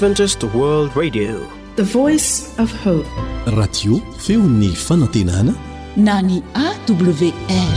Adventist World Radio, the voice of hope. Radio feon'ny fanantenana na ny AWR.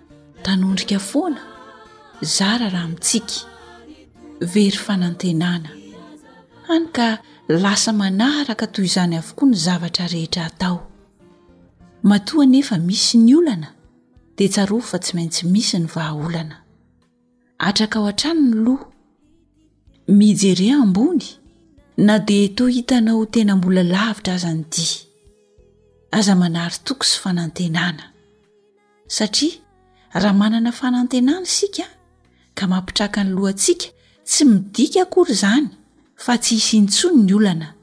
tanondrika foana zara raha mitsiky very fanantenana hany ka lasa manaraka toy izany avokoa ny zavatra rehetra atao matoa nefa misy ny olana dia tsarovy fa tsy maintsy misy ny vahaolana atrakao hatrany ny loha mijere ambony na dia to hitanao tena mbola lavitra aza ny dia aza manary toko sy fanantenana satria raha manana fanantenana isika ka mampitraka ny lohantsika tsy midika akory izany fa tsy hisy intsony ny olana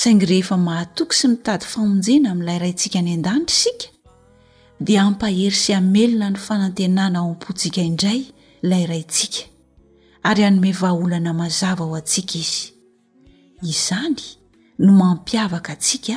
Saingy rehefa mahatoky sy mitady famonjena amin'ilay Raintsika any an-danitra isika, dia hampahery sy hamelona ny fanantenana ao am-pontsika indray ilay Raintsika, ary hanome vahaolana mazava ho antsika Izy. Izany no mampiavaka antsika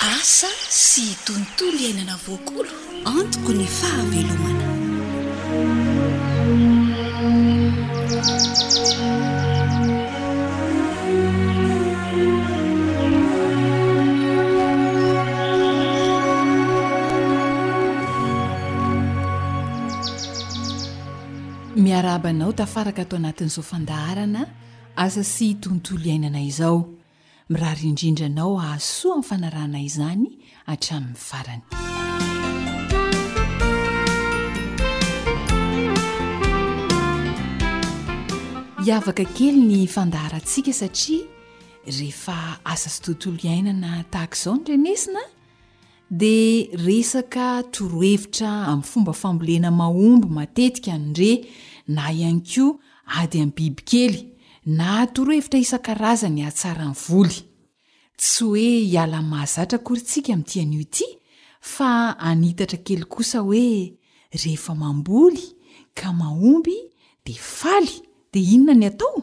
Asa sy tontolo iainana voakolo antoko ny fahavelomana. Miarahaba anao tafaraka ato anatin'izao fandaharana asa sy tontolo iainana izao. Mirary indrindra anao hahasoa amin'ny fanarahana izany hatramin'ny farany. Hiavaka kely ny fandaharantsika satria rehefa asa sy tontolo iainana tahaka izao no renesina, dia resaka torohevitra amin'ny fomba fambolena mahomby matetika any re na ihany koa ady amin'ny bibikely na torohevitra isan-karazany hahatsara ny voly. Tsy hoe hiala mahazatra akory isika amin'ity anio ity fa hanitatra kely kosa hoe rehefa mamboly ka mahomby dia faly dia inona ny atao?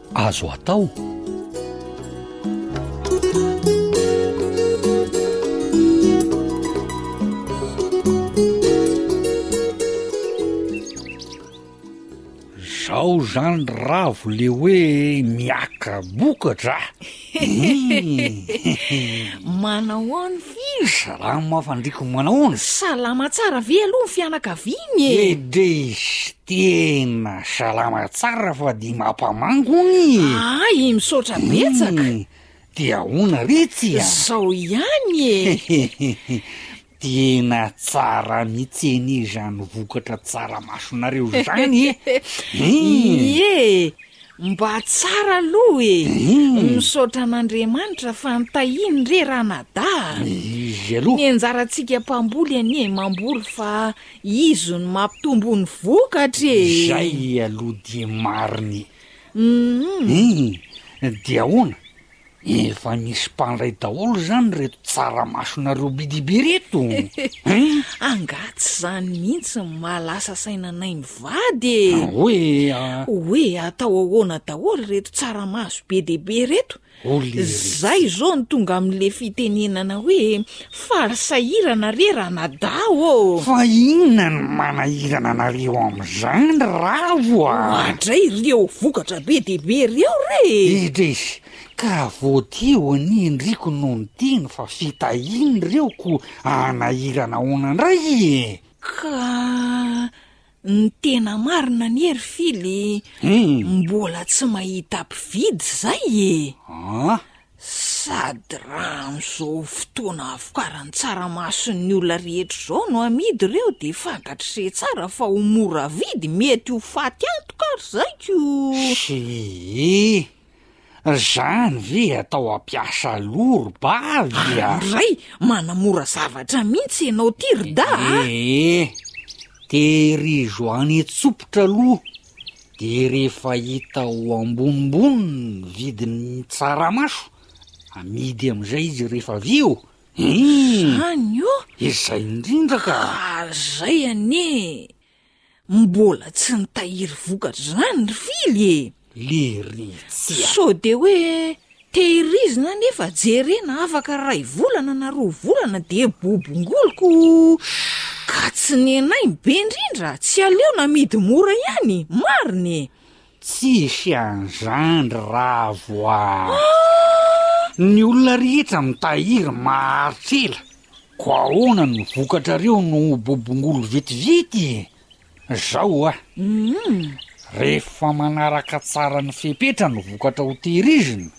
Azo atao. Zao zany ravo le hoe miaka bokatra a. Hum! Manao any ve izy? Salama fandriko, manao any? Salama tsara ve aloha ny fianakaviany e? Edeish, tena salama tsara fa dia mampamango anie e! Ay, misaotra betsaka! Hum! Dia ahoana re tsy a? Zao ihany e! Hehehehe! Tena tsara mitsy anie zany vokatra tsara masonareo zany e! Ie! Mba tsara aloha e! Misaotra an'Andriamanitra fa nitahiny re Ranadaha a! Izy aloha! Ny anjarantsika mpamboly anie mamboly fa izy no mampitombo ny vokatra e! Izay aloha dia marina e! Hum! Dia ahoana? Efa nisy mpandray daholo zany reto tsaramasonareo bidibe reto hein! Angaha tsy izany mihitsy no maha lasa sainanay mivady e! Hoe ah. Hoe atao ahoana daholo reto tsaramaso be dia be reto? Olly Rizky. Zay zao no tonga amin'le fitenenana hoe Faly sahirana re ranadahy ô! Fa inona no manahirana anareo amin'izany rav o a! Oadray ireo vokatra be dia be ireo re e! Edresy, ka voadio anie indriko no niteny fa fitahiana ireo ko hanahirana ahoana indray e! Ka Ny tena marina anie ry Fily mbola tsy mahita mpividy zay e! Sady raha amin'izao fotoana havokaran'ny tsaramason'ny olona rehetra izao no amidy ireo dia fantatra se tsara fa ho mora vidy, mety ho faty antoka ary zay ko! Shii! Zany ve atao ampiasa loro bavy a! Ary ray, manamora zavatra mintsy enao ty ry da a! Ee, tehirizo any an-tsopitra aloha de rehefa hita ho ambonimbony ny vidin'ny tsaramaso, amidy amizay izy rehefa avy eo ee! Zany o! Izay indrindra ka! Ary zay anie! Mbola tsy nitahiry vokatra izany ry fily e! Lery tsy a. Sao dia hoe tehirizina nefa jerena afaka iray volana na roa volana dia bobongoloko ka tsy nenay ny be indrindra, tsy aleo namidy mora ihany, marina e! Tsisy an'izany ry ravo a! Ny olona rehetra mitahiry maharitra ela, ko ahoana ny vokatrareo no ho bobongolo vitivity e! Zao oa, rehefa manaraka tsara ny fepetra ny vokatra hotehirizina,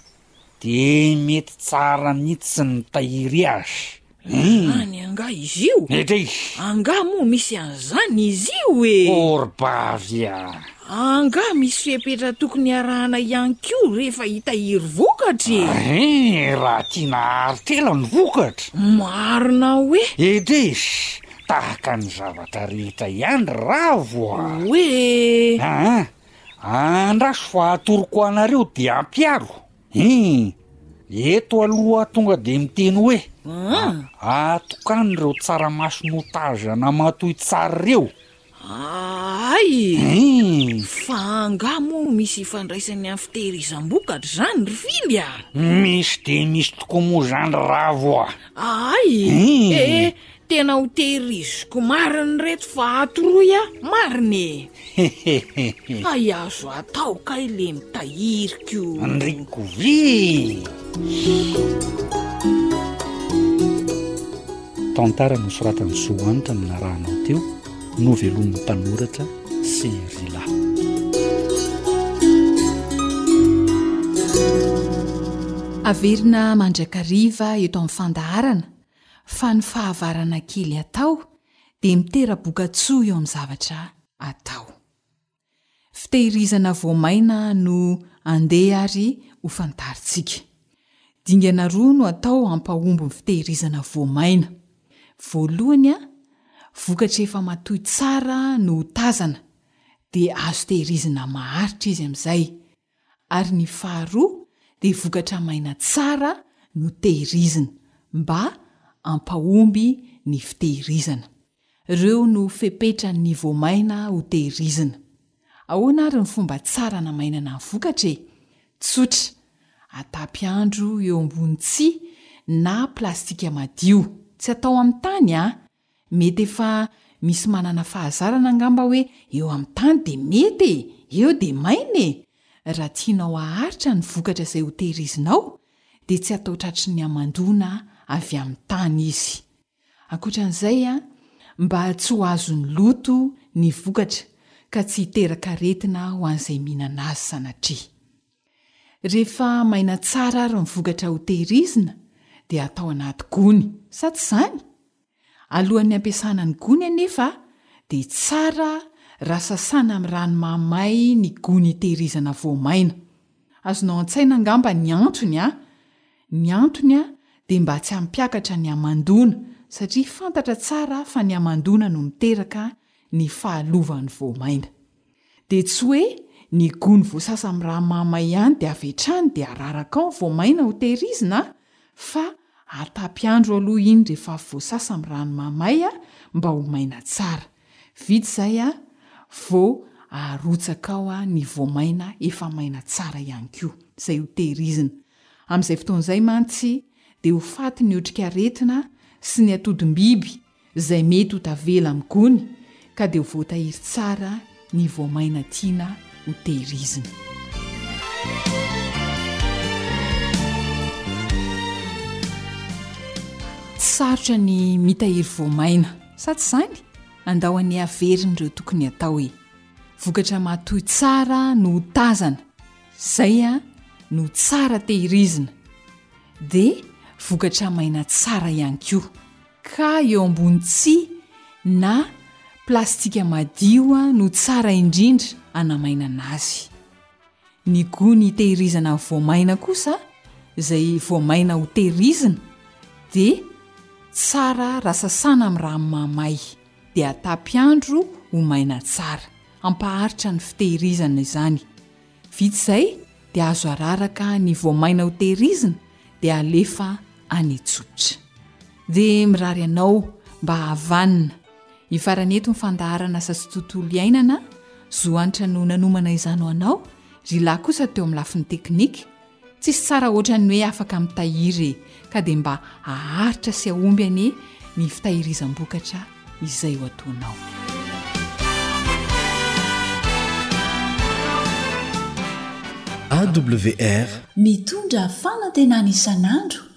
dia mety tsara mihitsy ny tahiry azy. Izany angaha izy io? Eka e! Angaha moa misy an'izany izy io e! Orbavy a! Angaha misy fepetra tokony arahana ihany koa rehefa hitahiry vokatra e! Ee, raha tiana haharitra ela ny vokatra. Marina hoe. Eka e! Tahaka ny zavatra rehetra ihany ravo a! Hoe. Aa, Andraso fa atoroko anareo de ampiaro hein! Eto aloha tonga de miteny hoe atokano ireo tsaramaso notazana matoy tsara ireo. Hay eh! Fa angaha moa misy ifandraisany amin'ny fitehirizam-bokatra izany ry Fily ah! Misy dia misy tokoa moa izany Ravo ah! Hay eh! Tena ho tehiriziko marina ireto fa atoroy aho marina e. Hehehehe. Hay azo atao kay le mitahiriko. Andriko vy. Tantara nosoratan'i Zo Hanitra no narahanao teo, novelomin'ny mpanoratra sy Rila. Averina mandrakariva eto amin'ny fandaharana Fa ny fahavarana kely atao dia mitera-bokatsoa eo amin'ny zavatra atao. Fitehirizana vao maina no andeha ary ho fantarintsika. Dingana roa no atao hampahomby ny fitehirizana vao maina. Voalohany, vokatra efa matoy tsara no ho tazana, dia azo tehirizina maharitra izy amin'izay. ary ny faharoa dia vokatra maina tsara no tehirizina mba hampahomby ny fitehirizana. Ireo no fepetran' ny voamaina ho tehirizina. Ahoana ary ny fomba tsara anamainana ny vokatra e? Tsotra, atapy andro eo ambony tsihy na plastika madio. Tsy atao amin'ny tany an! Mety efa misy manana fahazarana angamba hoe eo amin'ny tany dia mety e! eo dia maina e! Raha tianao haharitra ny vokatra izay hotehirizinao dia tsy atao tratry ny hamandoana avy amin'ny tany izy. Ankoatra an'izay, mba tsy ho azon'ny loto ny vokatra ka tsy hiteraka aretina ho an'izay mihinana azy sanatria. Rehefa maina tsara ary ny vokatra ho tehirizina dia atao anaty gony, sa tsy izany? Alohan'ny hampiasana ny gony anefa dia tsara raha sasana amin'ny rano mahamay ny gony itehirizana voamaina. Azonao an-tsaina angamba ny antony an! Ny antony dia mba tsy hampiakatra ny hamandoana satria fantatra tsara fa ny hamandoana no miteraka ny fahalovan'ny voamaina. Dia tsy hoe ny gony voasasa amin'ny rà mama ihany dia avy hatrany dia araraka ao ny voamaina ho tehirizina a! fa atapy andro aloha iny rehefa avy voasasa amin'ny rano mamay a! mba ho maina tsara. Vita izay a! vao arotsaka ao a! ny voamaina efa maina tsara ihany koa, izay ho tehirizina. Amin'izay fotoana izay mantsy dia ho faty ny otrikaretina sy ny atodim-biby izay mety ho tavela amin'ny gony ka dia ho voatahiry tsara ny voamaina tiana ho tehirizina. Tsy sarotra ny mitahiry voamaina, sa tsy izany? Andao anie averiny ireo tokony hatao e! Vokatra matoy tsara no ho tazana, izay no tsara tehirizina, dia vokatra maina tsara ihany koa. ka eo ambony tsihy na plastika madio no tsara indrindra anamainana azy. Ny gony itehirizana voamaina kosa, izay voamaina ho tehirizina, dia tsara raha sasana amin'ny rano mahamay, dia atapy andro ho maina tsara. Hampaharitra ny fitehirizana izany. Vita izay dia azo araraka ny voamaina ho tehirizina dia alefa any an-tsotra. Dia mirary anao mba havanona. Hifarana eto ny fandaharana asa sy tontolo iainana, Zo Hanitra no nanomana izany ho anao, Ry Lah kosa teo amin'ny lafiny teknika, Tsisy tsara ohatran'ny hoe afaka mitahiry e! Ka dia mba aharitra sy ahomby anie ny fitahirizam-bokatra izay ho ataonao. AWR, Mitondra fanantenana isan'andro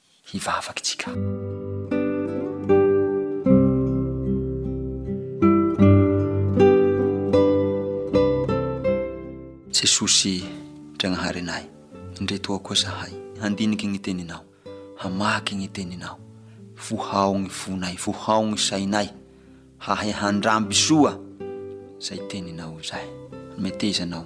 hivavaka isika. Jesosy Ndragnaharinay, indreto aho koa zahay handiniky gny teninao, hamaky gny teninao, vohao gny fonay, vohao gny sainay, hahay handramby soa zay teninao zay, meteza anao.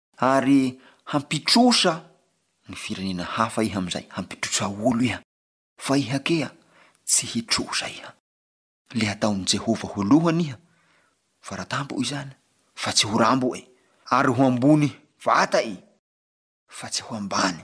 Ary hampitrosa ny firenena hafa iha amin'izay, hampitrosa olo iha, fa iha kea tsy hitrosa iha. Le hataon'i Jehovah ho lohany iha, fara-tampo izany, fa tsy ho rambo e, ary ho ambony vata e, fa tsy ho ambany,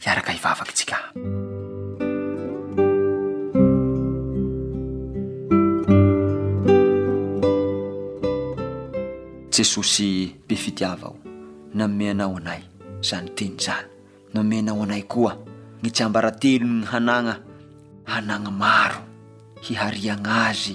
hiaraka hivavaka isika. Jesosy be fitiava aho, nanome anao anay izany teny izany. Nomenao anay koa ny tsiambaratelon'ny hanagna hanagna maro hihariagna azy.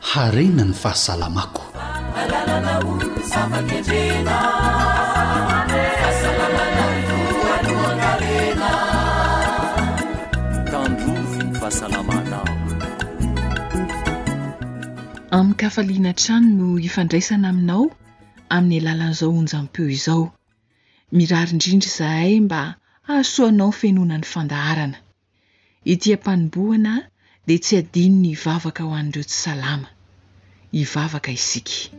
Harena ny fahasalamako. Alalana ho zava-kendrena. Fahasalamana voalohan-karena. Tandrovy ny fahasalamanao. Amin-kafaliana hatrany no ifandraisana aminao amin'ny alalan'izao onjampeo izao. Mirary indrindra izahay mba hahasoa anao fenona ny fandaharana. Ety am-panombohana dia tsy adino ny hivavaka ho an'ireo tsy salama. Hivavaka isika.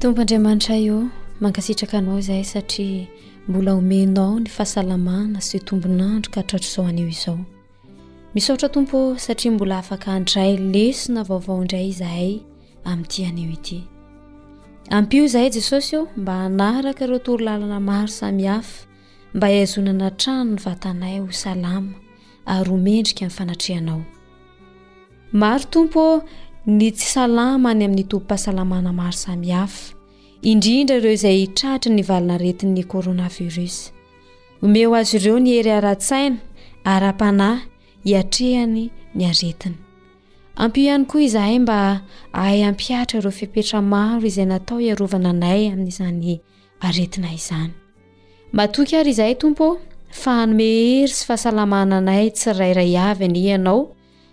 Tompo Andriamanitra o, mankasitraka Anao izahay satria. Mbola homenao aho ny fahasalamana sy tombon'andro ka hatratr'izao anio izao. Misaotra Tompo ô satria mbola afaka handray lesona vaovao indray izahay amin'ity anio ity. Ampio izahay Jesosy ô mba hanaraka ireo toro lalana maro samihafa mba hihazonana trano ny vatanay ho salama ary ho mendrika amin'ny fanatrehanao. Maro Tompo ô ny tsy salama any amin'ny tobim-pahasalamana maro samihafa. indrindra ireo izay tratry ny valin'aretin'ny coronavirus. Omeo azy ireo ny hery ara-tsaina, ara-panahy hiatrehany ny aretina. Ampio ihany koa izahay mba ahay hampihatra ireo fepetra maro izay natao hiarovana anay amin'izany aretina izany. Matoky ary izahay Tompo fa hanome hery sy fahasalamana anay tsirairay avy anie ianao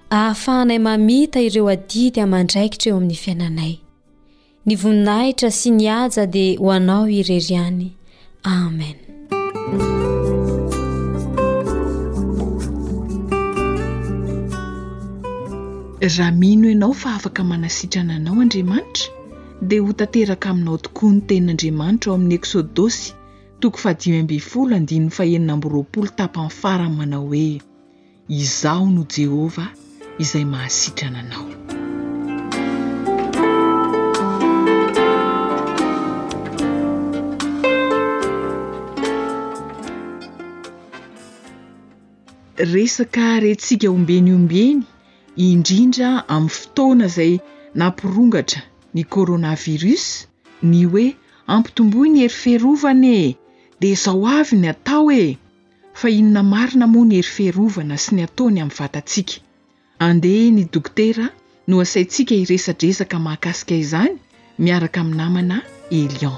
ahafahanay mamita ireo adidy aman-draikitra eo amin'ny fiainanay. Ny voninahitra sy ny haja dia ho anao irery ihany. Amen. Raha mino ianao fa afaka manasitrana anao Andriamanitra, dia ho tanteraka aminao tokoa ny tenin'Andriamanitra ao amin'ny Eksodosy, toko fahadimy ambin'ny folo, andininy fahenina amby roapolo, tapany farany manao hoe. Izaho no Jehovah izay mahasitrana anao. Resaka rentsika ombeny ombeny, indrindra amin'ny fotoana izay nampirongatra ny coronavirus, ny hoe ampitomboy ny hery fiarovana e! dia izao avy ny atao e! Fa inona marina moa ny hery fiarovana sy ny ataony amin'ny vatantsika? Andeha eny Dokotera no asaintsika hiresadresaka mahakasika izany miaraka amin'ny namana Elian.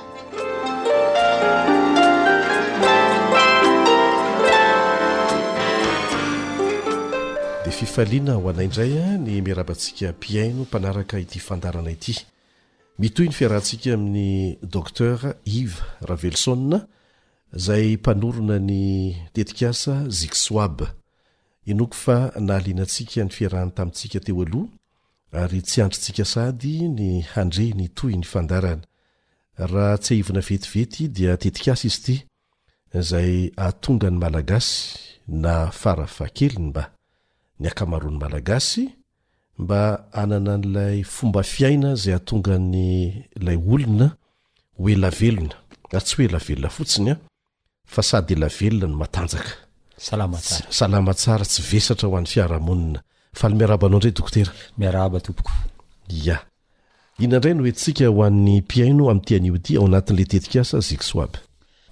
Dia fifaliana ho anay indray ny miarahaba antsika mpihaino mpanaraka ity fandaharana ity. Mitohy ny fiarahantsika amin'ny Docteur Yves Raveloson Izay mpanorina ny tetikasa Zixwab. Inoako fa nahaliana antsika ny fiarahany tamintsika teo aloha, ary tsy andrintsika sahady ny handre ny tohin'ny fandaharana. Raha tsiahivina vetivety dia tetikasa izy ity izay hahatonga ny Malagasy na farafahakeliny mba ny ankamaroan'ny Malagasy mba hanana an'ilay fomba fiaina izay hahatonga an'ilay olona Ho ela velona, ary tsy ho ela velona fotsiny an, fa sady ela velona no matanjaka. Salama tsara. Salama tsara, tsy vesatra ho an'ny fiarahamonina. Faly miarahaba anao indray Dokotera. Miarahaba tompoko. Ia. Inona indray no hetsika ho an'ny mpihaino amin'ity anio ity ao anatin'ilay tetikasa Zixwab?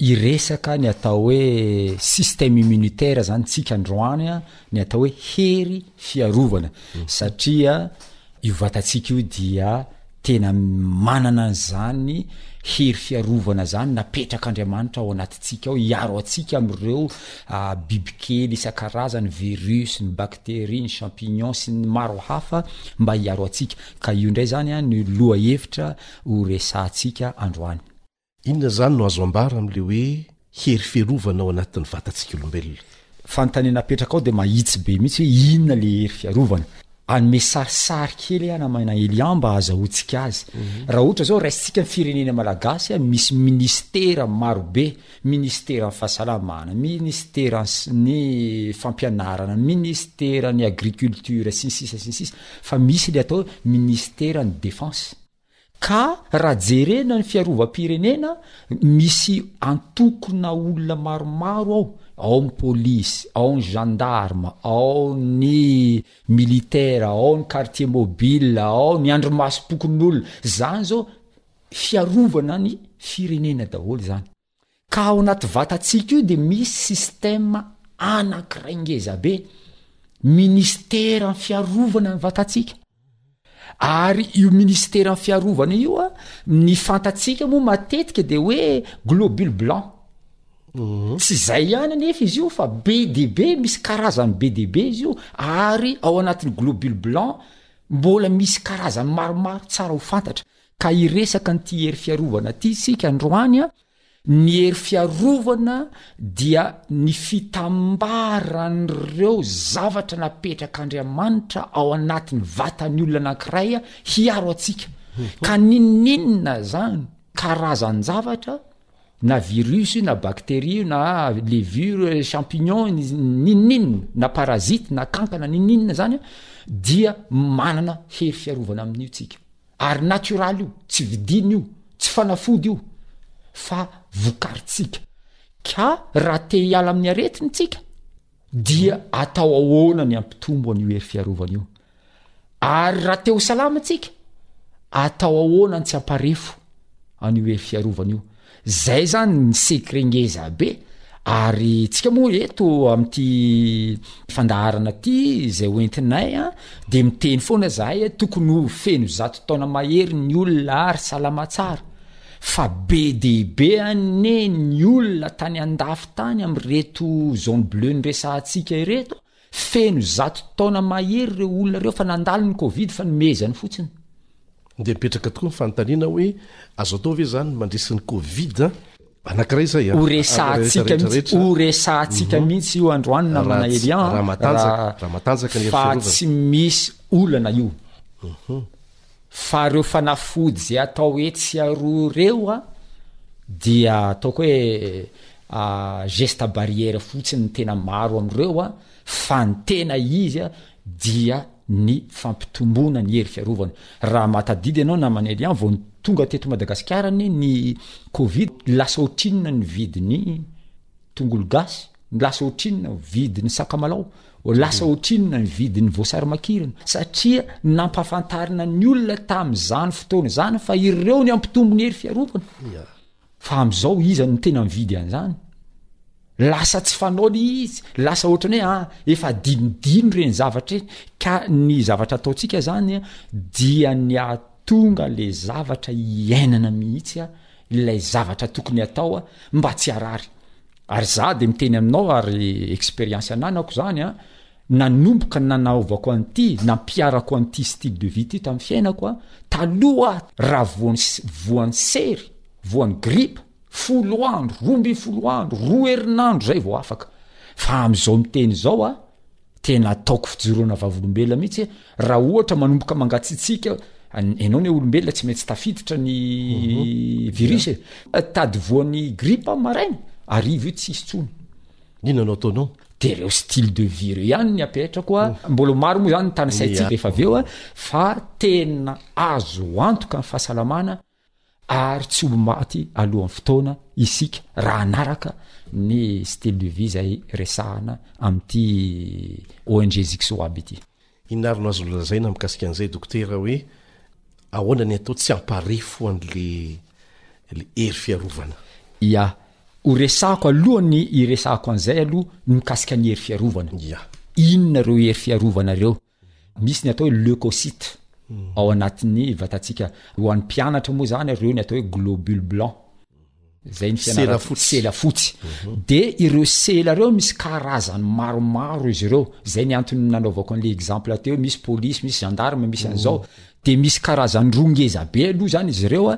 Hiresaka ny atao hoe système immunitaire zany tsika androany a, ny atao hoe hery fiarovana satria io vatantsika io dia tena manana an'izany hery fiarovana zany napetrak'Andriamanitra ao anatintsika ao hiaro antsika amin'ireo bibikely isan-karazany, virus, ny bacterie, ny champignon sy ny maro hafa mba hiaro antsika. Ka io indray zany a no lohahevitra horesahantsika androany. Inona izany no azo ambara amin'ilay hoe hery fiarovana ao anatin'ny vatantsika olombelona? Fanontaniana apetrakao dia mahitsy be mihitsy hoe inona ilay hery fiarovana. Hanome sarisary kely aho namana Elian mba hazahoantsika azy. Raha ohatra izao raisintsika ny firenena malagasy, misy ministera maro be, ministeran'ny fahasalamana, ministeran'ny fampianarana, ministeran'ny agriculture sy ny sisa sy ny sisa fa misy ilay atao hoe ministeran'ny defense. Ka raha jerena ny fiarovam-pirenena, misy antokona olona maromaro ao, ao ny polisy, ao ny gendarme, ao ny militaire, ao ny quartier mobile, ao ny andrimasom-pokonolona, zany zao fiarovana ny firenena daholo zany. Ka ao anaty vatantsika io dia misy système anankiray ngeza be, ministeran'ny fiarovana ny vatantsika. Ary io ministeran'ny fiarovana io a, ny fantatsika moa matetika dia hoe globule blanc. Tsy izay ihany anefa izy io fa be dia be, misy karazany be dia be izy io, ary ao anatin'ny globule blanc mbola misy karazany maromaro tsara ho fantatra. Ka hiresaka an'ity hery fiarovana ity isika androany a, ny hery fiarovana dia ny fitambaran'ireo zavatra napetrak'Andriamanitra ao anatin'ny vatan'ny olona anankiray hiaro antsika, ka n'inon'inona izany karazan-javatra na virus io na bacterie io na levure, champignon, n'inon'inona na parasite na kankana n'inon'inona izany dia manana hery fiarovana amin'io tsika. Ary natiorali io, tsy vidina io, tsy fanafody io fa vokarintsika. Ka raha te hiala amin'ny aretina tsika dia atao ahoana ny hampitombo an'io hery fiarovana io? Ary raha te ho salama tsika, atao ahoana ny tsy hamparefo an'io hery fiarovana io? Zay zany ny secret ngeza be, ary tsika moa eto amty fandaharana ty zay hoentinay a de miteny foana zahay oe tokony ho feno zato taona mahery ny olona ary salama tsara, fa be dia be anie ny olona tany andafy tany amreto zone bleue niresahantsika ireto, Feno zato taona mahery ireo olona ireo fa nandalo ny covid fa nomehezany fotsiny. Dia mipetraka tokoa ny fanontaniana hoe azo atao ve izany ny mandresy ny covid? Anankiray izay a! Ho resahantsika mihitsy io androany namana Elian a! Raha fa tsy misy olana io. Fa reo fanafody ze atao etsy sy aroa reo a dia ataoko hoe a geste barrière fotsiny ny tena maro amreo a fa ny tena izy a dia ny fampitomboana ny hery fiarovana raha mahatadidy ianao namana Elian vao tonga teto Madagasikara anie ny covid lasa otrinona ny vidiny Tongolo gasy, lasa ohatrinona ny vidin'ny sakamalaho, lasa ohatrinona ny vidin'ny voasary makirana, satria nampahafantarina ny olona tamin'izany fotoana izany fa ireo ny hampitombo ny hery fiarovana. Fa amin'izao iza no tena mividy an'izany? Lasa tsy fanao ilay izy, lasa ohatran'ny hoe ah, efa adinodino ireny zavatra ireny, ka ny zavatra ataontsika izany dia ny hahatonga ilay zavatra iainana mihitsy, ilay zavatra tokony atao a mba tsy harary ary za de miteny aminao ary expérience ananako zany a nanomboka nanaovako an'ity nampiarako an'ity style de vie ty tamin'ny fiainako a taloha raha voan'ny s- voan'ny sery voan'ny gripa folo andro roa ambin'ny folo andro roa herinandro zay vao afaka fa am'izao miteny izao a Tena ataoko fijoroana vavolombelona mihitsy raha ohatra manomboka mangatsiatsiaka ianao ny olombelona tsy maintsy tafiditra ny mhm. virus e tady voan'ny grippe am maraina arivo io tsy hisy tsony ino anao ataonao de reo style de vie reo ihany ny apetrako a oh. mbola maro moa zany tany saitsika rehefa avy eo a fa tena azo antoka ny fahasalamana ary tsy ho maty alohan'ny fotoana isika raha hanaraka ny style de vie izay resahana amin'ity ONG Zixoab ity. Inona ary no azo lazaina mikasika an'izay Dokotera hoe ahoana ny atao tsy hamparefo an'ilay hery fiarovana? Ia. Ho resahako alohan'ny hiresahako an'izay aloha ny mikasika ny hery fiarovana. Ia. Inona ireo hery fiarovana ireo? Misy ny atao hoe leucocytes ao anatin'ny vatantsika. Ho an'ny mpianatra moa izany ireo ny atao hoe globules blancs. Izay ny fianarana fotsy. Sela fotsy. Mhm. Dia ireo sela ireo misy karazany maromaro izy ireo. Izay ny antony nanaovako an'ilay exemple teo, misy polisy, misy gendarme, misy mhm. an'izao. Dia misy karazany roa ngeza be aloha izany izy ireo.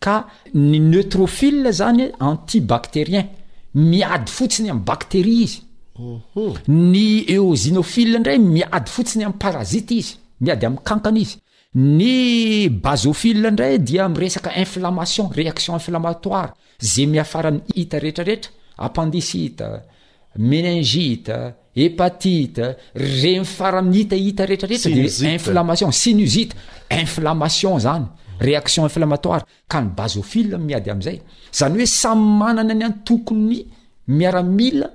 Ka ny neutrophile zany anti-bacterien, miady fotsiny amin'ny bacterie izy. Ny eosinophile ndray miady fotsiny amin'ny parasite izy, miady amin'ny kankana izy. Ny basophile ndray dia miresaka inflammation, réaction inflammatoire, ze miafara ny hita retraretra, appendicite, meningite, Hepatite, regny farany hita hita rehetra rehetra de inflammation, sinusite, inflammation zany, réaction inflammatoire, ka ny basophile miady amizay. Zany hoe samy manana ny antokony miaramila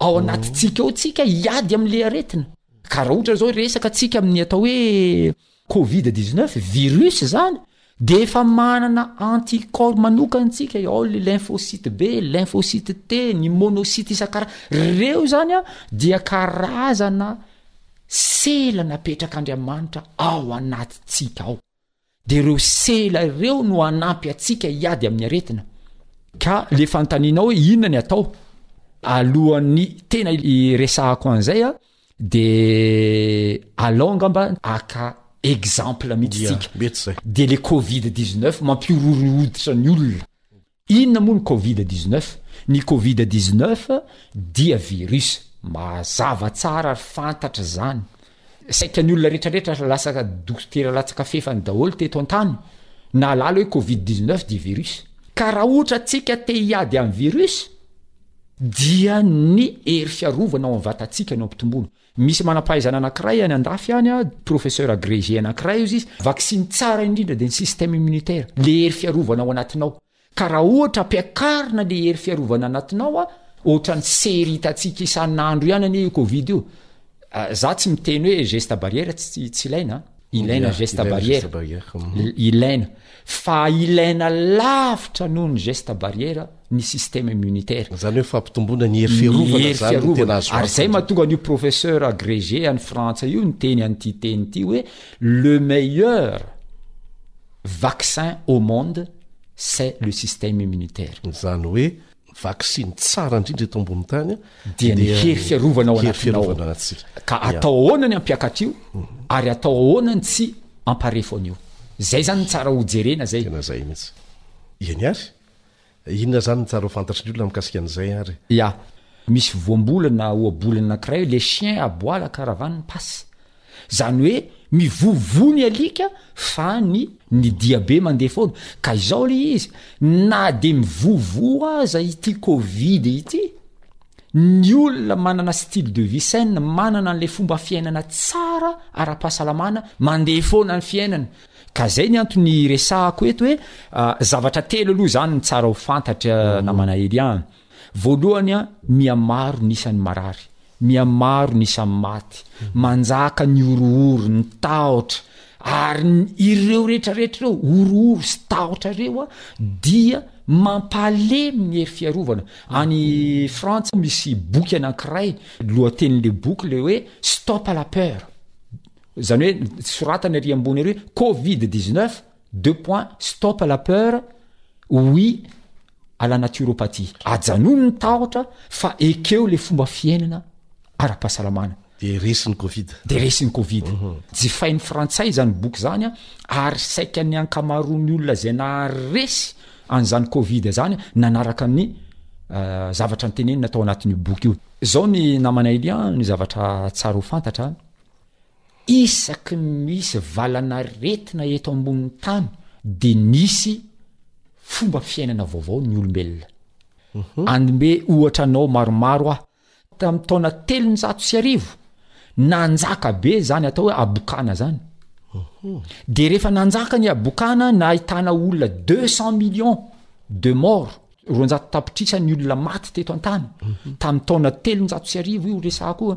ao mhm. anatintsika ao tsika hiady amle aretina. Ka raha ohatra zao resaka tsika amin'ny atao hoe Covid dix neuf virus izany dia efa manana anti corps manokana tsika e, ao le lymphocyte B, lymphocyte T, ny monocyte isan-kara, reo izany an dia karazana sela napetrak'Andriamanitra ao anatintsika ao, dia reo sela ireo no hanampy antsika hiady amin'ny aretina, ka le fanontanianao hoe inona ny atao alohan'ny tena hiresahako an'izay an, De alao angamba aka exemple mihitsy Dia, tsika. mety zay. De le covid 19 mampihorohoro ny hoditra ny olona. Inona moa ny covid 19? Ny covid 19 dia virus. Mazava tsara ary fantatra zany. Saika ny olona retraretra lasa dokotera latsaka fefany daholo teto an-tany nahalala hoe covid 19 dia virus. Ka raha ohatra tsika te hiady amin'ny virus, dia ny hery fiarovana ao amin'ny vatantsika no ampitomboina. Misy manam-pahaizana anankiray any andafy any, professeur agrégé anankiray hozy izy, vaksiny tsara indrindra dia ny système immunitaire, le hery fiarovana ao anatinao. Ka raha ohatra ampiakarina le hery fiarovana anatinao, ohatran'ny sery hitantsika isan'andro ihany anie io Covid io, Za tsy miteny hoe geste barrière tsy tsy ilaina a. Ilaina ny geste barrière. Ilaina. Fa ilaina lavitra noho ny geste barrière ny système immunitaire. Zany hoe fampitomboana ny hery fiarovana zany no tena azo antoka. Ary zay mahatonga an'io professeur agrégé any Frantsa io niteny an'ity teny ity hoe le meilleur vaccin au monde c'est le système immunitaire. Zany hoe vaksiny tsara indrindra eto ambony tany dia ny hery fiarovana ao anatinao ka atao ahoana ny ampiakatra io hmm. ary atao ahoana ny tsy amparefo an'io zay zany ny tsara ho jerena zay tena zay mihitsy iany ary inona zany ny tsara ho fantatry ny olona mikasika an'izay ary ya misy voambolana ohabolana anakiray le chien aboala caravane passe Zany hoe mivovo ny alika fa ny ny diabe mandeha foana. Ka izao le izy, na de mivovo aza ity covid ity, ny olona manana style de vie sain, manana an'le fomba fiainana tsara ara-pahasalamana, mandeha foana ny fiainana. Ka zay ny antony iresahako eto hoe zavatra telo aloha zany no tsara ho fantatra namana Elia an. Voalohany an, mihamaro ny isan'ny marary, mihamaro ny isan'ny maty, manjaka ny horohoro, ny tahotra, ary ny ireo rehetrarehetra ireo horohoro sy tahotra ireo an, dia mampalemy ny hery fiarovana. Any Frantsa misy boky anankiray, lohatenin'ilay boky ilay hoe Stop à la peur. Izany hoe soratany ary ambony ary hoe Covid 19 Deux points, stop à la peur, oui à la naturopathie. Ajanony ny tahotra fa ekeo le fomba fiainana ara-pahasalamana. Dia resy ny covid. Dia resy ny covid. Jifain'ny frantsay izany boky izany an, ary saika ny ankamaroan'ny olona izay naharesy an'izany covid izany nanaraka ny zavatra notenenina tao anatin'io boky io. Izao ny namanay Elian ny zavatra tsara ho fantatra, Isaky ny misy valanaretina eto ambonin'ny tany dia misy fomba fiainana vaovao ny olombelona. Mhm. Anome ohatra anao maromaro aho. Tamin'ny taona telonjato sy arivo, nanjaka be izany atao hoe abokana izany. Mhm. Dia rehefa nanjaka ny abokana, nahitana olona deux cent millions de morts, roanjato tapitrisa ny olona maty teto an-tany. Mhm. Tamin'ny taona telonjato sy arivo io resako io.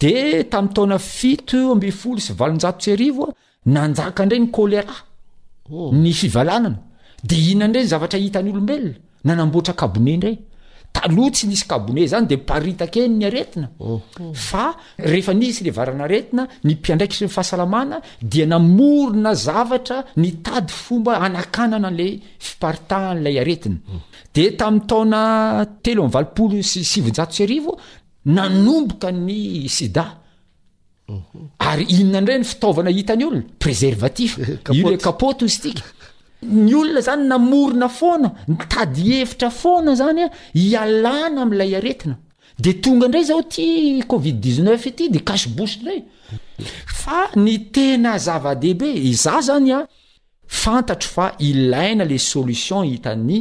Dia tamin'ny taona fito ambin'ny folo sy valonjato sy arivo, nanjaka indray ny kolera, oh. ny fivalanana. Dia inona indray ny zavatra hitan'ny olombelona? Nanamboatra kabone indray. Taloha tsy nisy kabone izany dia paritaka eny ny aretina. Oh. Fa rehefa nisy ilay varan'aretina, ny mpiandraikitry ny fahasalamana dia namorona zavatra nitady fomba hanakanana an'ilay fiparitahan'ilay aretina. Oh. Dia tamin'ny taona telo amby valopolo sy sivinjato sy arivo, nanomboka ny sida ary inona indray ny fitaovana hitany olona préservatif io le kapoty hoy istika ny olona zany namorona foana nitady hevitra foana zany a hialana amin'ilay aretina de tonga indray zao ty covid 19 ity de cache bouche indray fa ny tena zava-dehibe iza zany a Fantatro fa ilaina le solution hitan'ny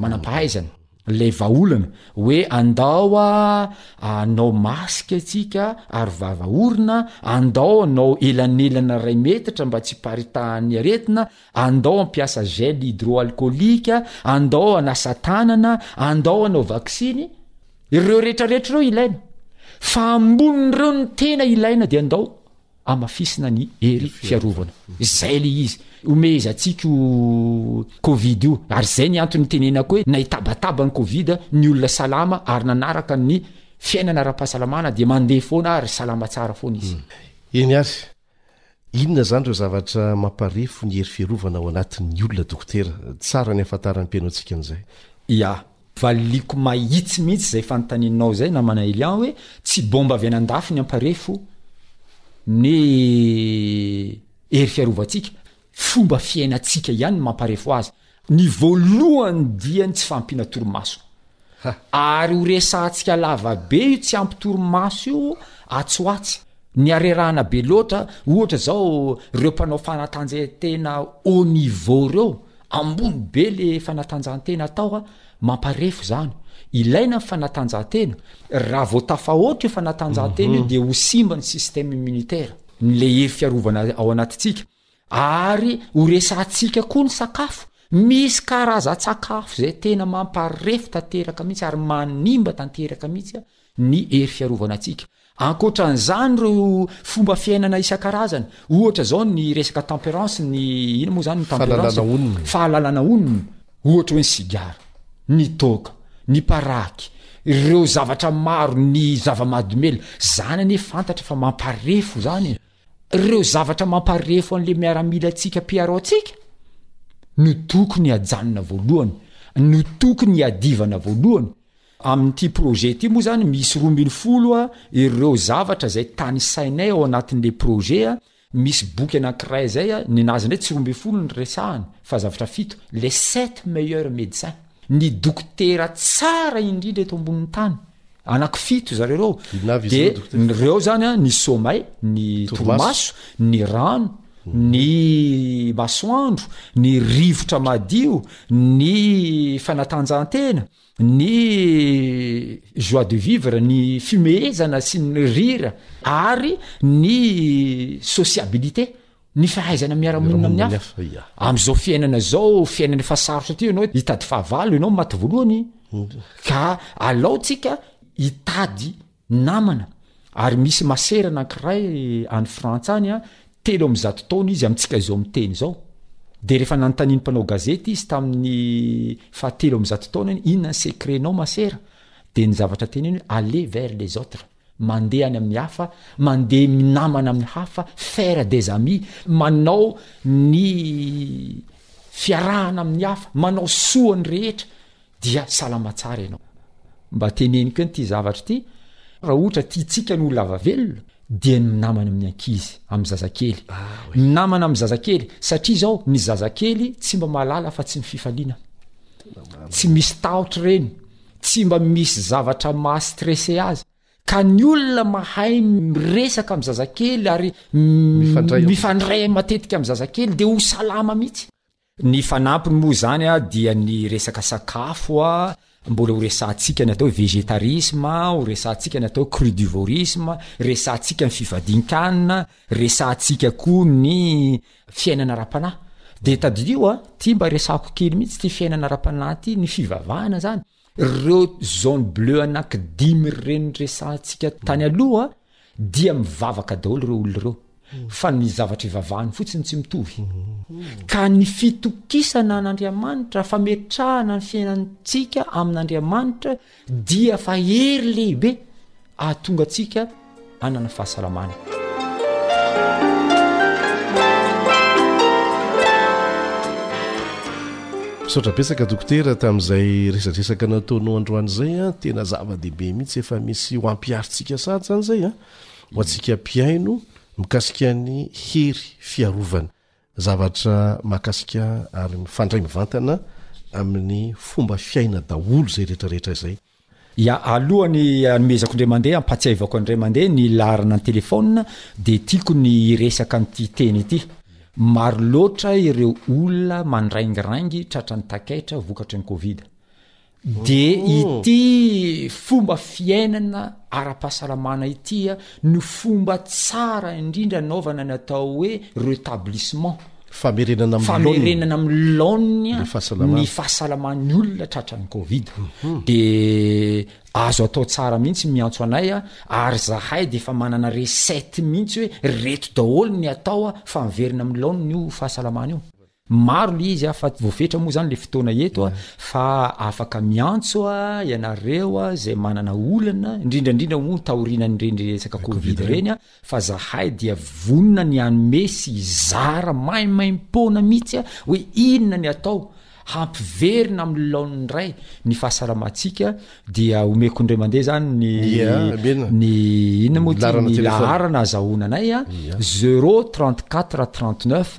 manampahaizana. Ilay vahaolana hoe andao a anao masque atsika aro vava orona, andao anao elanelana iray metatra mba tsy hiparitahan'ny aretina, andao ampiasa gel hydroalcoolique, andao anasa tanana, andao anao vaksiny, ireo retraretra ireo ilaina, fa ambonin'ireo ny tena ilaina dia andao hamafisina ny hery fiarovana. Zay le izy. Omehezantsika io covid io. Ary zay ny antony nitenenako hoe nahitabataba ny covid ny olona salama ary nanaraka ny fiainana ara-pahasalamana dia mandeha foana ary salama tsara foana izy. Eny ary. Inona zany reo zavatra mamparefo ny hery fiarovana ao anatin'ny olona dokotera? Tsara ny ahafantaran'ny mpihaino antsika an'izay. Ya. Valiliko mahitsy mihitsy izay fanontanianao izay namana Elian hoe tsy bomba avy any andafy ny amparefo ny hery fiarovantsika fomba fiainantsika ihany ny mamparefo azy. Ny voalohany dia ny tsy fahampiana torimaso. Ary ho resahantsika lava be io tsy ampy torimaso io atsy ho atsy. Niarerahana be loatra ohatra zao reo mpanao fanatanjahantena haut niveau reo, ambony be le fanatanjahantena atao a, mamparefo zany, ilaina ny fanatanjahantena, raha vao tafahoatra io fanatanjahantena io de ho simba ny système immunitaire, ny le hery fiarovana ao anatintsika. Ary ho resahantsika koa ny sakafo. Misy karazan-tsakafo izay tena mamparefo tanteraka mihitsy ary manimba tanteraka mihitsy ny hery fiarovana antsika. Ankoatra an'izany ireo fomba fiainana isan-karazany, ohatra izao ny resaka temperance, ny inona moa izany ny temperance? Fahalalana onony. Fahalalana onony, ohatra hoe ny sigara, ny toaka, ny paraky, ireo zavatra maro, ny zava-mahadomelina, izany anie fantatra fa mamparefo izany e! Ireo zavatra mamparefo an'ilay miaramilantsika mpiaro antsika no tokony hajanona voalohany, no tokony hiadivana voalohany. Amin'ity projet ity moa izany misy roa ambin'ny folo ireo zavatra izay tanisainay ao anatin'ilay projet, misy boky anankiray izay ny nazy indray tsy roa ambin'ny folo ny resahany fa zavatra fito, les sept meilleurs médecins, ny dokotera tsara indrindra eto ambonin'ny tany. Anaky fito zareo reo. Inona avy izy reo, dia Dokotera? ny reo zany an, ny sommeil, ny Torimaso. torimaso, ny rano, ny masoandro, ny rivotra madio, ny fanatanjahantena, ny joie de vivre, ny fimehezana sy ny rira ary ny sociabilité. Ny fahaizana miara-monina amin'ny hafa. Amin'izao fiainana izao, fiainana efa sarotra satria ianao hitady fahavalo ianao maty voalohany. Ka alaontsika hitady namana. Ary misy masera anankiray any Frantsa any, telo amby zato taona izy amintsika izao miteny izao. Dia rehefa nanontanian'ny mpanao gazety izy tamin'ny fahatelo amby zato taonany, inona ny secret-nao masera? Dia ny zavatra teneniny, aller vers les autres. mandeha any amin'ny hafa, mandeha minamana amin'ny hafa, faire des amis, manao ny fiarahana amin'ny hafa, manao soa ny rehetra, dia salama tsara ianao. Mba teneniko eny ity zavatra ity, raha ohatra tiantsika ny ho lava velona, dia ny minamana amin'ny ankizy, amin'ny zazakely. Minamana amin'ny zazakely, satria izao ny zazakely tsy mba mahalala afa-tsy ny fifaliana. Tsy misy tahotra ireny. Tsy mba misy zavatra maha stressé azy ka ny olona mahay miresaka amin'ny zazakely ary mifandray matetika amin'ny zazakely dia ho salama mihitsy. Ny fanampiny moa izany dia ny resaka sakafo, mbola ho resahantsika ny atao hoe végétarisme, ho resahantsika ny atao hoe crudivorisme, resahantsika ny fivadin-kanina, resahantsika koa ny Fiainana ara-panahy. Dia tadidio a, ity mba resahako kely mihitsy ity fiainana ara-panahy ity, ny fivavahana izany. Ireo zone bleu anankidimy ireny resahantsika tany aloha dia mivavaka daholo ireo olona ireo, fa ny zavatra ivavahany fotsiny tsy mitovy. Ka ny fitokisana an'Andriamanitra, fametrahana ny fiainantsika amin'Andriamanitra dia fa hery lehibe ahatonga antsika hanana fahasalamana. Misaotra betsaka dokotera tamin'izay resadresaka nataonao androany izay a, ah, tena zava-dehibe mihitsy efa misy ho ampiharintsika sady izany izay a, ah, ho antsika mpihaino mikasika ny hery fiarovana. Zavatra mahakasika ary mifandray mivantana amin'ny fomba fiaina daholo izay rehetrarehetra izay. Ya, alohan'ny hanomezako indray mandeha, hampatsiahivako an'indray mandeha ny laharana an-telefaonina dia tiako ny hiresaka an'ity teny ity. Maro loatra ireo olona mandraingiraingy tratran'ny takaitra vokatry ny covid. De ity fomba fiainana ara-pahasalamana ity no fomba tsara indrindra anaovana ny atao hoe retablissement, Famerenana amin'ny laoniny. famerenana amin'ny laoniny Ny fahasalamana. ny fahasalaman'ny olona tratran'ny covid. De azo atao tsara mihitsy miantso anay ary zahay de efa manana recette mihitsy hoe reto daholo ny atao fa miverina amin'ny laoniny io fahasalamana io. Maro le izy a, fa voafetra moa zany le fotoana eto a, fa afaka miantso a ianareo a zay manana olana, indrindra indrindra moa taorianan'ireny resaka covid reny a, fa zahay dia vonona ny hanome sy hizara maimaimpoana mihitsy a, hoe inona ny atao hampiverina amin'ny laoniny indray ny fahasalamantsika, dia omeko indray mandeha zany ny ny inona moa ty ny laharana azahoana anay a, zero trente quatre trente neuf,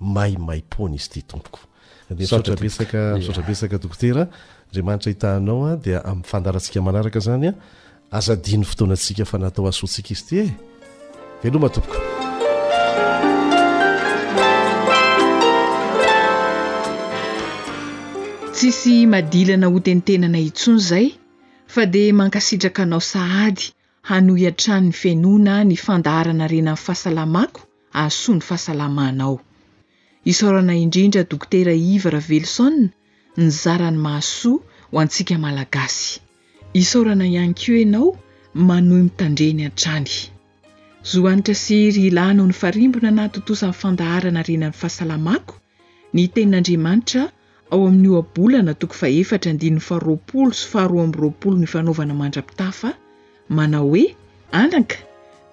Maimaimpoana izy ity tompoko. Misaotra betsaka misaotra betsaka dokotera a, Andriamanitra hitahanao a, dia amin'ny fandaharantsika manaraka izany a, aza adino fotoanantsika fa natao hahasoantsika izy ity e, veloma tompoko. Tsisy madilana hotentenana intsony zay fa dia mankasitraka anao sahady hanohy hatrany ny fihenoana ny fandaharana renan'ny fahasalamako hahasoa ny fahasalamanao. Isaorana indrindra Dokotera Yves Ravelison nizara ny mahasoa ho antsika Malagasy. Isaorana ihany koa ianao manohy mitandreny hatrany. Zo hanitra sy hery ilana ho nifarimbona nahatontosa ny fandaharana renan'ny fahasalamako Ny Tenin'Andriamanitra, ao amin'ny Ohabolana toko fahefatra andininy faharoapolo sy faharoa amby roapolo Mifanaovana mandra-pitafa, manao hoe, Anaka,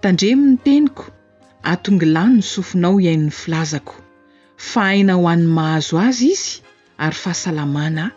tandremo ny teniko, atongilano ny sofinao hihaino ny filazako. Fahahina ho an'ny mahazo azy izy, ary fahasalamana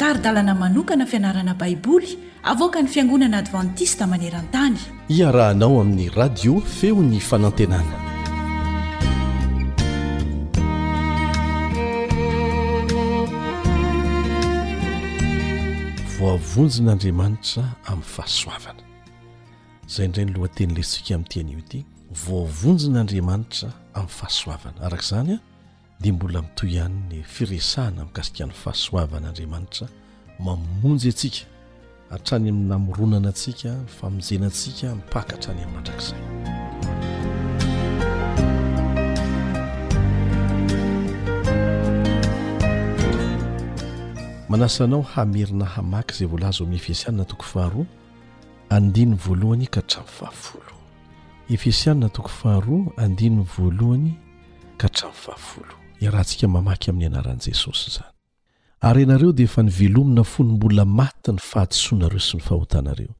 Tari-dalana manokana fianarana Baiboly avoakan'ny Fiangonana Advantista maneran-tany. Iarahanao amin'ny Radio Feon'ny Fanantenana. Voavonjin'Andriamanitra amin'ny fahasoavana. Izay indray ny lohateny lesintsika amin'ity anio ity, voavonjin'Andriamanitra amin'ny fahasoavana. Araka izany, dia mbola mitohy ihany ny firesahana mikasika ny fahasoavan'Andriamanitra mamonjy antsika hatrany amin'ny namoronana antsika, ny famonjena antsika mpaka hatrany amin'ny mandrakizay. Manasanao hamerina hamaky izay voalaza ao amin'ny Efesianina toko faharoa andininy voalohany ka hatramin'ny fahafolo. Efesianina toko faharoa andininy voalohany ka hatramin'ny fahafolo. Iarahantsika mamaky amin'ny anaran'i Jesosy izany. Ary ianareo dia efa nivelomina fony mbola maty ny fahadisoanareo sy ny fahotanareo,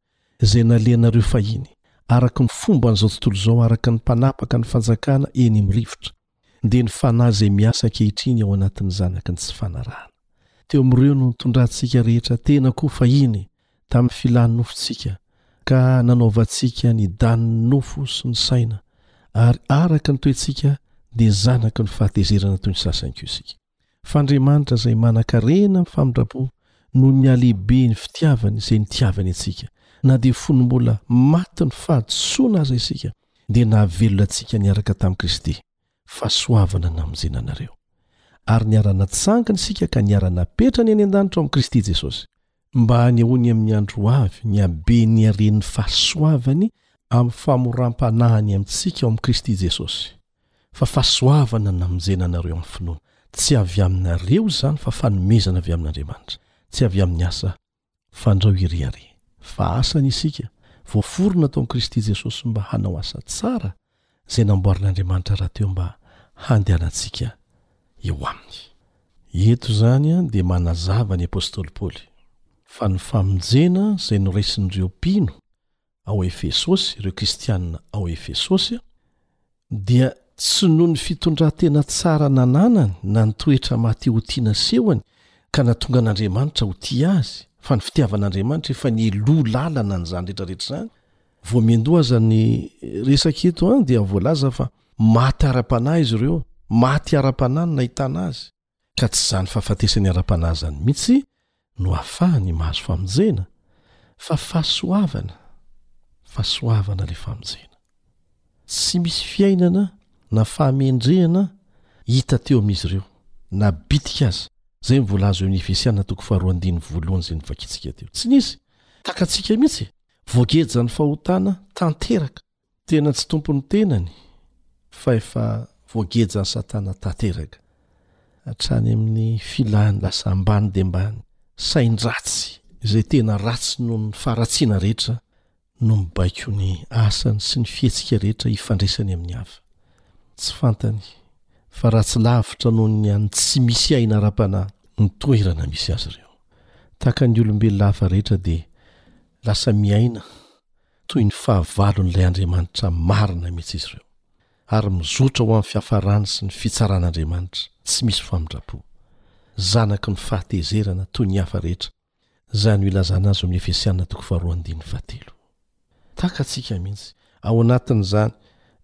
izay nalehanareo fahiny, araka ny fomban'izao tontolo izao, araka ny mpanapaka ny fanjakana eny amin'ny rivotra, dia ny fanahy izay miasa ankehitriny ao anatin'ny zanaky ny tsy fanarahana. Teo amin'ireo no nitondrantsika rehetra tena koa fahiny, tamin'ny filan'ny nofontsika ka nanaovantsika ny danin'ny nofo sy ny saina ary araka ny toetsika dia zanaky ny fahatezerana toy ny sasany koa isika fa Andriamanitra izay manankarena amin'ny famindra-po noho ny halehibe ny fitiavany izay nitiavany antsika na dia fony mbola maty ny fahadisoana aza isika dia nahavelona antsika niaraka tamin'i Kristy fahasoavana namonjena anareo. Ary niara-natsangana isika ka niara-napetra ny any an-danitra ao amin'i Kristy Jesosy, mba hanehoany amin'ny andro ho avy ny haben'ny haren'ny fahasoavany amin'ny famoram-panahiny amintsika ao amin'i Kristy Jesosy. Fa fahasoavana namonjena anareo amin'ny finoana. Tsy avy aminareo izany fa fanomezana avy amin'Andriamanitra, tsy avy amin'ny asa Fandrao iry ary, fa asany isika, voaforona tao amin'i Kristy Jesosy mba hanao asa tsara, izay namboarin'Andriamanitra rahateo mba handehanantsika eo aminy. Eto izany dia manazava ny apostoly Paoly, fa ny famonjena izay noraisin'ireo mpino ao Efesosy, ireo Kristianina ao Efesosy, dia tsy noho ny fitondran-tena tsara nananany na ny toetra mahate-hotia nasehony ka natonga an'Andriamanitra ho tia azy, fa ny fitiavan'Andriamanitra efa nialoha lalana an'izany rehetrarehetra izany. Vao miandoha aza ny resaka eto dia voalaza fa maty ara-panahy izy ireo, maty ara-panahy ny nahitana azy. ka tsy izany fahafatesany ara-panahy izany mihitsy no hahafahany mahazo famonjena, fa fahasoavana, fahasoavana ilay famonjena. Tsy misy fiainana na fahamendrehana hita teo amin'izy ireo, na bitika aza, izay no voalaza eo amin'ny Efesiana toko faharoa andininy voalohany izay novakintsika teo. Tsy nisy. Takatsika mihitsy e! Voagejan'ny fahotana tanteraka. Tena tsy tompon'ny tenany fa efa voagejan'i Satana tanteraka, hatrany amin'ny filany lasa ambany dia ambany. Sain-dratsy izay tena ratsy noho ny faharatsiana rehetra no mibaiko ny asany sy ny fihetsika rehetra ifandraisany amin'ny hafa. Tsy fantany fa ratsy lavitra noho ny an'ny tsy misy aina ara-panahy ny toerana misy azy ireo. Tahaka ny olombelona hafa rehetra dia lasa miaina toy ny fahavalon'ilay Andriamanitra marina mihitsy izy ireo, ary mizotra ho amin'ny fiafarany sy ny fitsaran'Andriamanitra tsy misy famindram-po. Zanaky ny fahatezerana toy ny hafa rehetra izany no ilazana azy ao amin'ny Efesiana toko faharoa andininy fahatelo. Takatsika mihitsy ao anatin'izany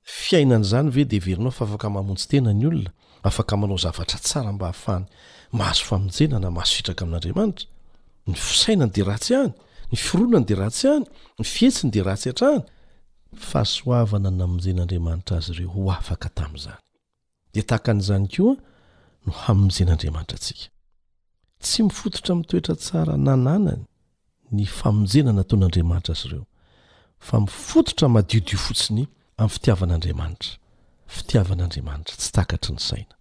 fiainana izany ve dia heverinao fa afaka mamonjy tena ny olona, afaka manao zavatra tsara mba hahafahany mahazo famonjena na mahazo sitraka amin'Andriamanitra? Ny fisainany dia ratsy ihany, ny fironany dia ratsy ihany, ny fihetsiny dia ratsy hatrany. Fahasoavana namonjen'Andriamanitra azy ireo ho afaka tamin'izany. dia tahaka an'izany koa no hamonjen'Andriamanitra antsika. Tsy mifototra amin'ny toetra tsara nananany ny famonjena nataon'Andriamanitra azy ireo, fa mifototra madiodio fotsiny amin'ny fitiavan'Andriamanitra, fitiavan'Andriamanitra tsy takatry ny saina,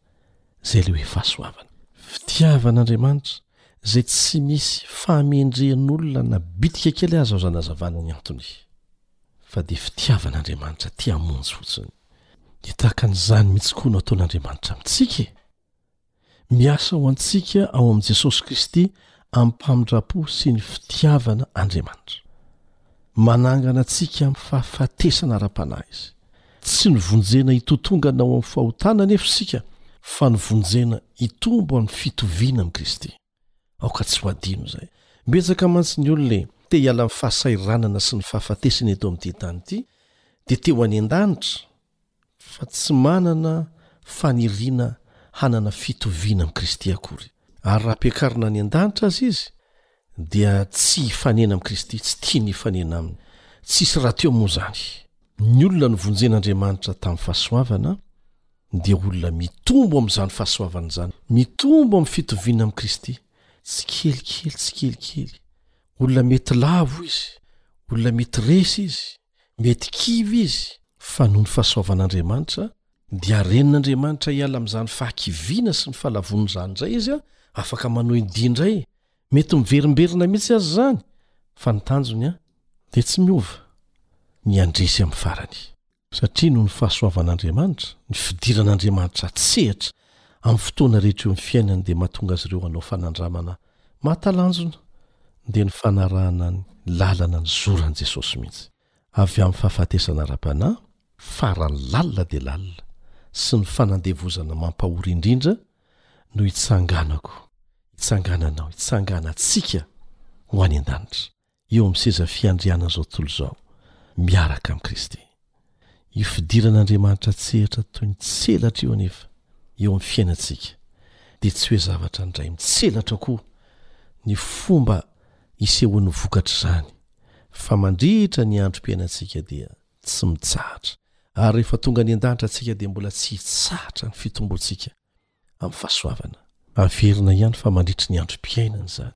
izay ilay hoe fahasoavana. Fitiavan'Andriamanitra izay tsy misy fahamendrehan'olona na bitika kely aza azo anazavana ny antony, fa dia fitiavan'Andriamanitra te hamonjy fotsiny. Dia tahaka an'izany mihitsy koa no ataon'Andriamanitra amintsika e! Miasa ho antsika ao amin'i Jesosy Kristy amim-pamindram-po sy ny fitiavana Andriamanitra. Manangana antsika amin'ny fahafatesana ara-panahy Izy. Tsy novonjena hitotongana ho amin'ny fahotana anefa isika fa novonjena hitombo amin'ny fitoviana amin'i Kristy. Aoka tsy ho adino izay. Betsaka mantsy ny olona e, te hiala amin'ny fahasahiranana sy ny fahafatesana eto amin'ity tany ity, dia te ho any an-danitra, fa tsy manana faniriana hanana fitoviana amin'i Kristy akory. Ary raha ampiakarina any an-danitra aza izy, dia tsy hifanena amin'i Kristy, tsy tiany hifanena Aminy. Tsisy rahateo moa izany. Ny olona novonjen'Andriamanitra tamin'ny fahasoavana, dia olona mitombo amin'izany fahasoavana izany, mitombo amin'ny fitoviana amin'i Kristy, tsikelikely tsikelikely. Olona mety lavo izy, olona mety resy izy, mety kivy izy, fa noho ny fahasoavan'Andriamanitra, dia ren'Andriamanitra hiala amin'izany fahakiviana sy ny fahalavoana izany indray izy, afaka manohy ny dia indray, mety miverimberina mihitsy aza izany, fa ny tanjony dia tsy miova, ny handresy amin'ny farany. Satria noho ny fahasoavan'Andriamanitra, ny fidiran'Andriamanitra an-tsehatra amin'ny fotoana rehetra eo amin'ny fiainany dia mahatonga azy ireo hanao fanandramana mahatalanjona, dia ny fanarahana ny lalana nizoran'i Jesosy mihitsy, avy amin'ny fahafatesana ara-panahy farany lalina dia lalina sy ny fanandevozana mampahory indrindra no hitsanganako, hitsangananao, hitsanganantsika ho any an-danitra. eo amin'ny seza fiandrianany izao tontolo izao miaraka amin'i Kristy. Io fidiran'Andriamanitra an-tsehatra toy ny tselatra io anefa eo amin'ny fiainantsika dia tsy hoe zavatra handray mitselatra koa ny fomba isehoan'ny vokatr'izany fa mandritra ny androm-piainantsika dia tsy mitsahatra ary rehefa tonga any an-danitra antsika dia mbola tsy hitsahatra ny fitomboantsika amin'ny fahasoavana. Averina ihany fa mandritra ny androm-piainana izany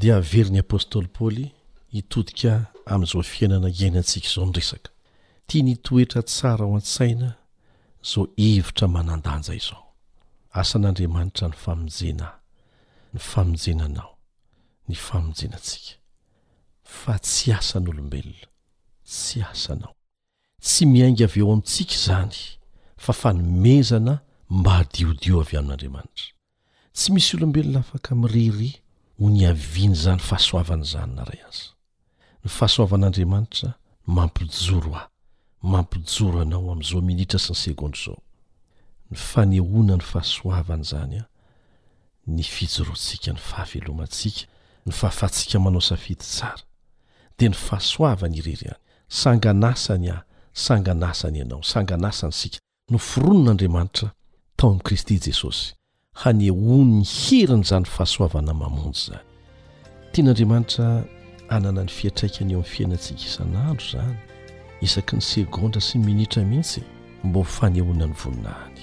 dia averin'ny apostoly Paoly hitodika amin'izao fiainana iainantsika izao ny resaka. Tiany hitoetra tsara ao an-tsaina izao hevitra manan-danja izao, Asan'Andriamanitra ny famonjena ahy, ny famonjena anao, ny famonjena antsika, fa tsy asan'olombelona, tsy asanao. Tsy miainga avy eo amintsika izany, fa fanomezana mba hadiodio avy amin'Andriamanitra. Tsy misy olombelona afaka mirery ho niavian'izany fahasoavana izany na iray aza. Ny fahasoavan'Andriamanitra mampijoro ahy, mampijoro anao amin'izao minitra sy ny segondra izao. Ny fanehoana ny fahasoavany izany, ny fijoroantsika, ny fahavelomantsika, ny fahafahantsika manao safidy tsara, dia ny fahasoavany irery ihany. Sanganasany aho, sanganasany ianao, sanganasany isika, noforonin'Andriamanitra tao amin'i Kristy Jesosy, hanehoany ny herin'izany fahasoavana mamonjy izany. Tian'Andriamanitra hanana ny fiantraikany eo amin'ny fiainantsika isan'andro izany, isaky ny segondra sy ny minitra mihitsy, mba ho fanehoana ny voninahiny.